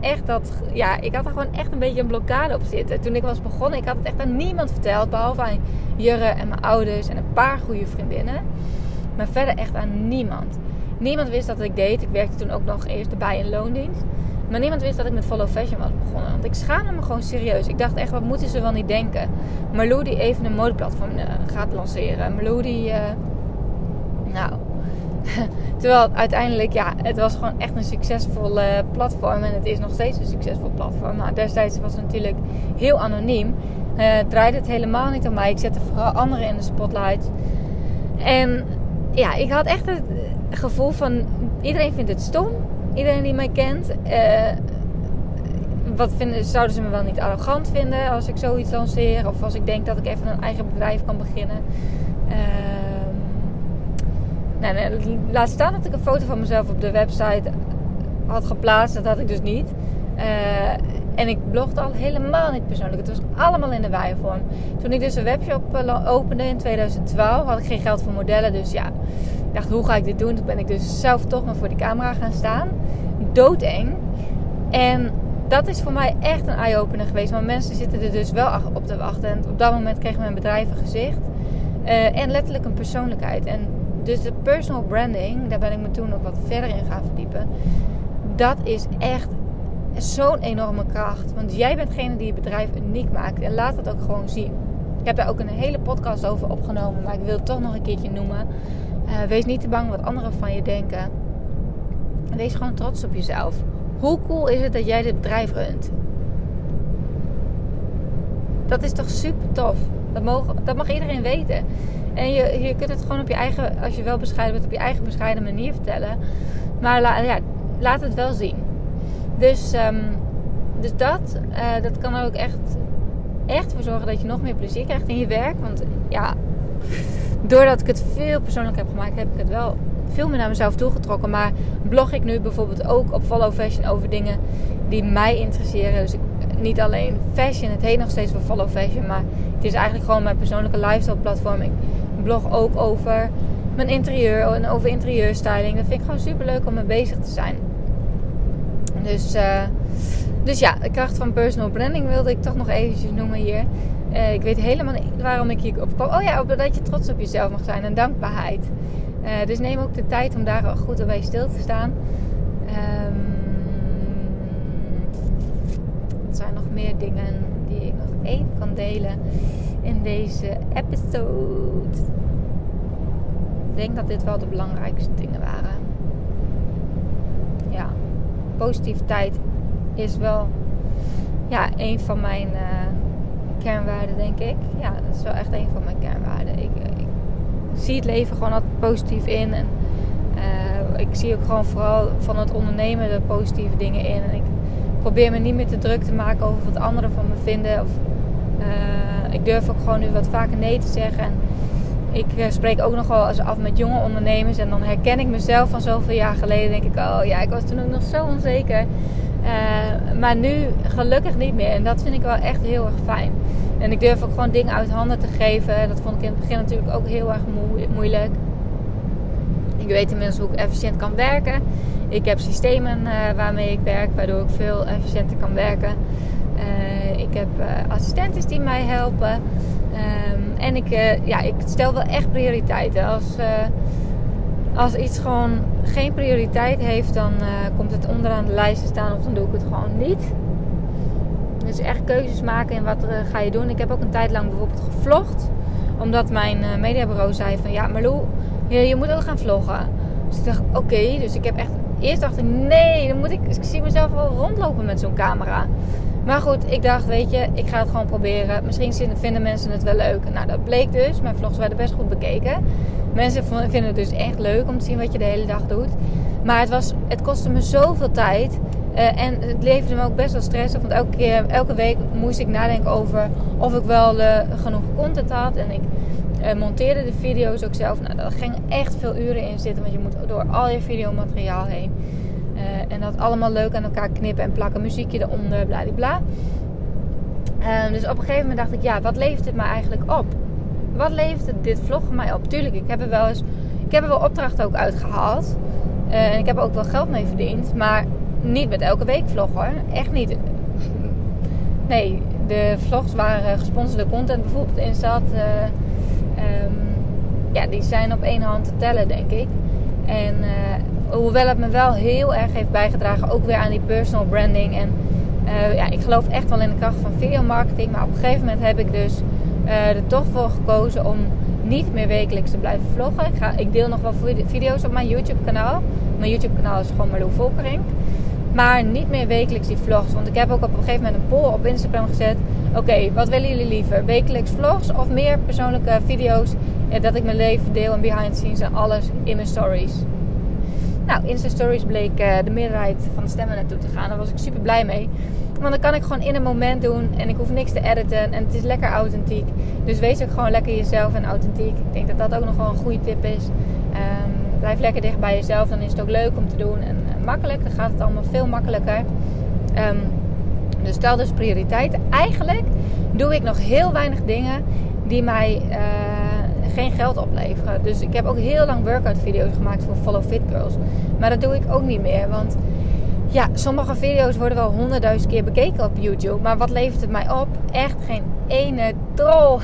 [SPEAKER 1] echt dat, ja, ik had er gewoon echt een beetje een blokkade op zitten. Toen ik was begonnen, ik had het echt aan niemand verteld. Behalve aan Jurre en mijn ouders en een paar goede vriendinnen. Maar verder echt aan niemand. Niemand wist dat ik deed. Ik werkte toen ook nog eerst bij in loondienst. Maar niemand wist dat ik met Follow Fashion was begonnen. Want ik schaamde me gewoon serieus. Ik dacht echt, wat moeten ze wel niet denken? Marlou die even een modeplatform uh, gaat lanceren. Marlou die... Uh, nou... *laughs* Terwijl uiteindelijk, ja, het was gewoon echt een succesvol platform. En het is nog steeds een succesvol platform. Maar destijds was het natuurlijk heel anoniem. Uh, draaide het helemaal niet om mij. Ik zette vooral anderen in de spotlight. En ja, ik had echt het gevoel van... Iedereen vindt het stom iedereen die mij kent. Uh, wat vinden, zouden ze me wel niet arrogant vinden als ik zoiets lanceer? Of als ik denk dat ik even een eigen bedrijf kan beginnen. Uh, nou, laat staan dat ik een foto van mezelf op de website had geplaatst. Dat had ik dus niet. Uh, en ik blogde al helemaal niet persoonlijk. Het was allemaal in de wijvorm. Toen ik dus een webshop eh, opende in 2012, had ik geen geld voor modellen. Dus ja, dacht, hoe ga ik dit doen? Toen ben ik dus zelf toch maar voor die camera gaan staan. Doodeng. En dat is voor mij echt een eye-opener geweest. Want mensen zitten er dus wel op te wachten. En op dat moment kreeg mijn bedrijf een gezicht. Uh, en letterlijk een persoonlijkheid. En dus de personal branding, daar ben ik me toen ook wat verder in gaan verdiepen. Dat is echt zo'n enorme kracht. Want jij bent degene die je bedrijf uniek maakt. En laat het ook gewoon zien. Ik heb daar ook een hele podcast over opgenomen. Maar ik wil het toch nog een keertje noemen. Uh, wees niet te bang wat anderen van je denken. Wees gewoon trots op jezelf. Hoe cool is het dat jij dit bedrijf runt? Dat is toch super tof? Dat, mogen, dat mag iedereen weten. En je, je kunt het gewoon op je eigen, als je wel bescheiden bent, op je eigen bescheiden manier vertellen. Maar ja, laat het wel zien. Dus, um, dus dat, uh, dat kan ook echt, echt voor zorgen dat je nog meer plezier krijgt in je werk. Want ja, doordat ik het veel persoonlijk heb gemaakt, heb ik het wel veel meer naar mezelf toegetrokken. Maar blog ik nu bijvoorbeeld ook op Follow Fashion over dingen die mij interesseren. Dus ik, niet alleen fashion, het heet nog steeds voor Follow Fashion. Maar het is eigenlijk gewoon mijn persoonlijke lifestyle platform. Ik blog ook over mijn interieur en over interieurstyling. Dat vind ik gewoon super leuk om mee bezig te zijn. Dus, uh, dus ja, de kracht van personal branding wilde ik toch nog eventjes noemen hier. Uh, ik weet helemaal niet waarom ik hier kwam. Oh ja, dat je trots op jezelf mag zijn en dankbaarheid. Uh, dus neem ook de tijd om daar goed bij stil te staan. Um, er zijn nog meer dingen die ik nog even kan delen in deze episode. Ik denk dat dit wel de belangrijkste dingen waren. Ja, positiviteit is wel ja, een van mijn uh, kernwaarden, denk ik. Ja, dat is wel echt een van mijn kernwaarden. Ik, ik zie het leven gewoon altijd positief in. En uh, ik zie ook gewoon vooral van het ondernemen de positieve dingen in. En ik probeer me niet meer te druk te maken over wat anderen van me vinden. Of, uh, ik durf ook gewoon nu wat vaker nee te zeggen. En ik spreek ook nog wel eens af met jonge ondernemers. En dan herken ik mezelf van zoveel jaar geleden. denk ik, oh ja, ik was toen ook nog zo onzeker. Maar nu gelukkig niet meer. En dat vind ik wel echt heel erg fijn. En ik durf ook gewoon dingen uit handen te geven. Dat vond ik in het begin natuurlijk ook heel erg moeilijk. Ik weet inmiddels hoe ik efficiënt kan werken. Ik heb systemen uh, waarmee ik werk, waardoor ik veel efficiënter kan werken. Uh, ik heb assistenten die mij helpen. Um, en ik, ja, ik stel wel echt prioriteiten. Als, als iets gewoon geen prioriteit heeft, dan komt het onderaan de lijst te staan of dan doe ik het gewoon niet. Dus echt keuzes maken in wat uh, ga je doen. Ik heb ook een tijd lang bijvoorbeeld gevlogd. Omdat mijn uh, mediabureau zei van ja, Marlou, je, je moet ook gaan vloggen. Dus ik dacht oké. Dus ik heb echt... Eerst dacht ik nee, dan moet ik... ik zie mezelf wel rondlopen met zo'n camera. Maar goed, ik dacht weet je, ik ga het gewoon proberen. Misschien vinden mensen het wel leuk. Nou, dat bleek dus. Mijn vlogs werden best goed bekeken. Mensen vinden het dus echt leuk om te zien wat je de hele dag doet. Maar het, was, het kostte me zoveel tijd. Uh, en het leverde me ook best wel stress op. Want elke, keer, elke week moest ik nadenken over of ik wel uh, genoeg content had. En ik uh, monteerde de video's ook zelf. Nou, daar ging echt veel uren in zitten. Want je moet door al je videomateriaal heen. en dat allemaal leuk aan elkaar knippen en plakken. Muziekje eronder, bladibla. dus op een gegeven moment dacht ik, ja, wat levert het me eigenlijk op? Wat levert dit vlog mij op? Tuurlijk, ik heb er wel eens... Ik heb er wel opdrachten ook uitgehaald. en ik heb er ook wel geld mee verdiend. Maar niet met elke week vlog hoor. Echt niet. *laughs* Nee, de vlogs waren gesponsorde content bijvoorbeeld in zat. Uh, um, ja, die zijn op één hand te tellen, denk ik. En uh, hoewel het me wel heel erg heeft bijgedragen, ook weer aan die personal branding. En uh, ja, ik geloof echt wel in de kracht van videomarketing. Maar op een gegeven moment heb ik dus er toch voor gekozen om niet meer wekelijks te blijven vloggen. Ik, ga, ik deel nog wel video's op mijn YouTube kanaal. Mijn YouTube kanaal is gewoon Marlo Volkering. Maar niet meer wekelijks die vlogs. Want ik heb ook op een gegeven moment een poll op Instagram gezet. Oké, wat willen jullie liever? Wekelijks vlogs of meer persoonlijke video's? Ja, dat ik mijn leven deel en behind the scenes en alles in mijn stories. Nou, Insta Stories bleek uh, de meerderheid van de stemmen naartoe te gaan. Daar was ik super blij mee. Want dan kan ik gewoon in een moment doen en ik hoef niks te editen. En het is lekker authentiek. Dus wees ook gewoon lekker jezelf en authentiek. Ik denk dat dat ook nog wel een goede tip is. Um, blijf lekker dicht bij jezelf. Dan is het ook leuk om te doen. En makkelijk. Dan gaat het allemaal veel makkelijker. Um, dus stel dus prioriteiten. Eigenlijk doe ik nog heel weinig dingen die mij uh, geen geld opleveren. Dus ik heb ook heel lang workout video's gemaakt voor Follow Fit Girls. Maar dat doe ik ook niet meer. Want ja, sommige video's worden wel honderdduizend keer bekeken op YouTube. Maar wat levert het mij op? Echt geen ene drol.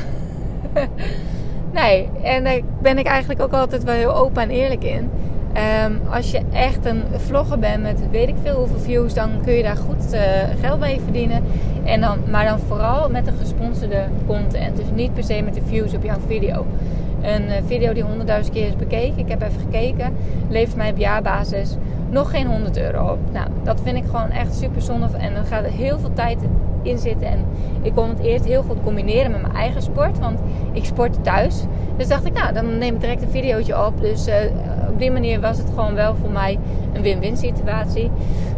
[SPEAKER 1] *laughs* nee, en daar ben ik eigenlijk ook altijd wel heel open en eerlijk in. Ehm, als je echt een vlogger bent met weet ik veel hoeveel views, dan kun je daar goed uh, geld mee verdienen. En dan, maar dan vooral met de gesponsorde content. Dus niet per se met de views op jouw video. Een uh, video die 100.000 keer is bekeken, ik heb even gekeken, levert mij op jaarbasis nog geen 100 euro op. Nou, dat vind ik gewoon echt super zonde. En dan gaat er heel veel tijd in zitten. En ik kon het eerst heel goed combineren met mijn eigen sport. Want ik sport thuis. Dus dacht ik, nou, dan neem ik direct een videootje op. Dus uh, op die manier was het gewoon wel voor mij een win-win situatie.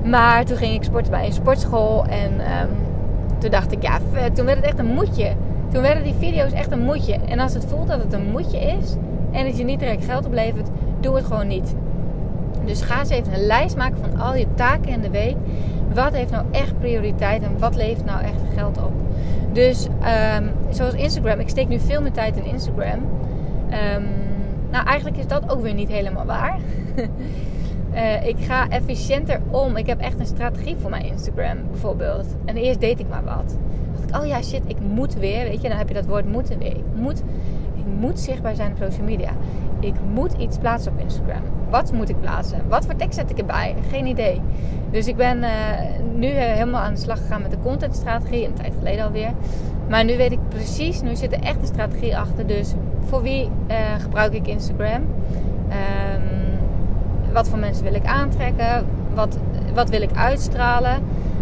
[SPEAKER 1] Maar toen ging ik sporten bij een sportschool. En um, toen dacht ik, ja, toen werd het echt een moedje. Toen werden die video's echt een moedje. En als het voelt dat het een moedje is en dat je niet direct geld oplevert, doe het gewoon niet. Dus ga eens even een lijst maken van al je taken in de week. Wat heeft nou echt prioriteit en wat levert nou echt geld op? Dus um, zoals Instagram, ik steek nu veel meer tijd in Instagram. Um, nou, eigenlijk is dat ook weer niet helemaal waar. uh, *laughs* ik ga efficiënter om. Ik heb echt een strategie voor mijn Instagram bijvoorbeeld. En eerst deed ik maar wat. dacht ik, oh ja, shit, ik moet weer. Weet je, dan heb je dat woord moeten weer. Ik moet, ik moet zichtbaar zijn op social media. Ik moet iets plaatsen op Instagram. Wat moet ik plaatsen? Wat voor tekst zet ik erbij? Geen idee. Dus ik ben uh, nu uh, helemaal aan de slag gegaan met de contentstrategie. Een tijd geleden alweer. Maar nu weet ik precies, nu zit er echt een strategie achter. Dus voor wie uh, gebruik ik Instagram? Um, wat voor mensen wil ik aantrekken? Wat, wat wil ik uitstralen?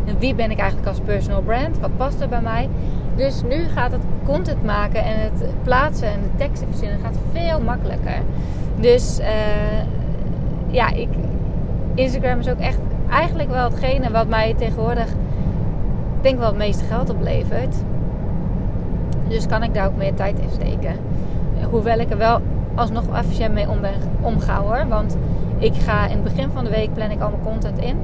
[SPEAKER 1] En wie ben ik eigenlijk als personal brand? Wat past er bij mij? Dus nu gaat het content maken en het plaatsen en de teksten verzinnen gaat veel makkelijker. Dus ja, ik, Instagram is ook echt eigenlijk wel hetgene wat mij tegenwoordig denk wel het meeste geld oplevert. Dus kan ik daar ook meer tijd in steken. Hoewel ik er wel alsnog efficiënt mee om omga hoor. Want ik ga in het begin van de week plan ik al mijn content in.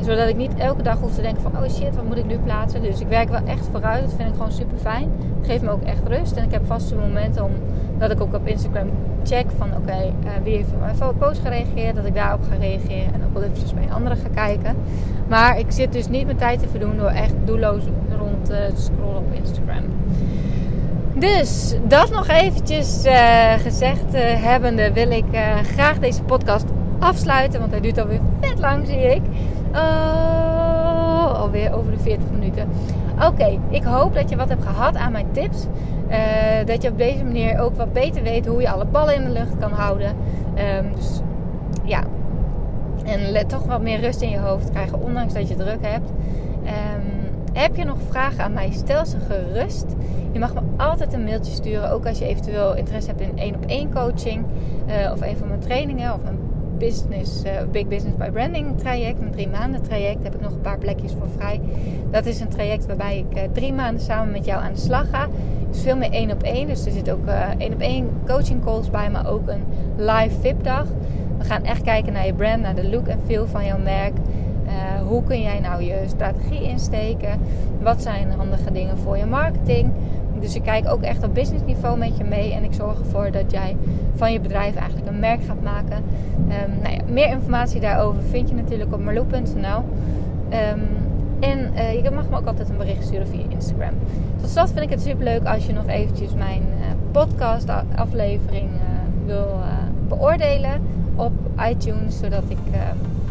[SPEAKER 1] Zodat ik niet elke dag hoef te denken van oh shit, wat moet ik nu plaatsen. Dus ik werk wel echt vooruit. Dat vind ik gewoon super fijn. Geeft me ook echt rust. En ik heb vaste momenten om dat ik ook op Instagram check van oké, uh, wie heeft op mijn post gereageerd. Dat ik daarop ga reageren. En ook wel eventjes bij anderen ga kijken. Maar ik zit dus niet mijn tijd te verdoen door echt doelloos rond uh, te scrollen op Instagram. Dus dat nog eventjes uh, gezegd hebbende wil ik graag deze podcast afsluiten. Want hij duurt alweer vet lang zie ik. Alweer over de 40 minuten. Oké, ik hoop dat je wat hebt gehad aan mijn tips. Uh, dat je op deze manier ook wat beter weet hoe je alle ballen in de lucht kan houden. Um, dus ja, en let toch wat meer rust in je hoofd krijgen, ondanks dat je druk hebt. Um, heb je nog vragen aan mij? Stel ze gerust. Je mag me altijd een mailtje sturen, ook als je eventueel interesse hebt in één op één coaching uh, of een van mijn trainingen of mijn business, uh, Big Business by Branding traject, mijn drie maanden traject, heb ik nog een paar plekjes voor vrij. Dat is een traject waarbij ik uh, drie maanden samen met jou aan de slag ga. Dus veel meer één op één. Dus er zit ook uh, één op één coaching calls bij, maar ook een live VIP dag. We gaan echt kijken naar je brand, naar de look en feel van jouw merk. hoe kun jij nou je strategie insteken? Wat zijn handige dingen voor je marketing? Dus ik kijk ook echt op business niveau met je mee. En ik zorg ervoor dat jij van je bedrijf eigenlijk een merk gaat maken. Um, nou ja, meer informatie daarover vind je natuurlijk op marloe.nl. Ehm, en uh, je mag me ook altijd een bericht sturen via Instagram. Tot slot vind ik het super leuk als je nog eventjes mijn uh, podcast aflevering uh, wil beoordelen op iTunes. Zodat ik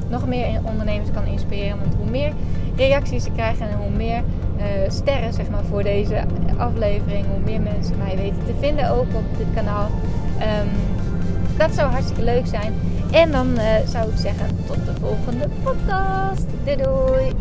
[SPEAKER 1] nog meer ondernemers kan inspireren. Want hoe meer reacties ik krijg en hoe meer sterren zeg maar, voor deze aflevering. Hoe meer mensen mij weten te vinden ook op dit kanaal. Um, dat zou hartstikke leuk zijn. En dan uh, zou ik zeggen tot de volgende podcast. Doei doei!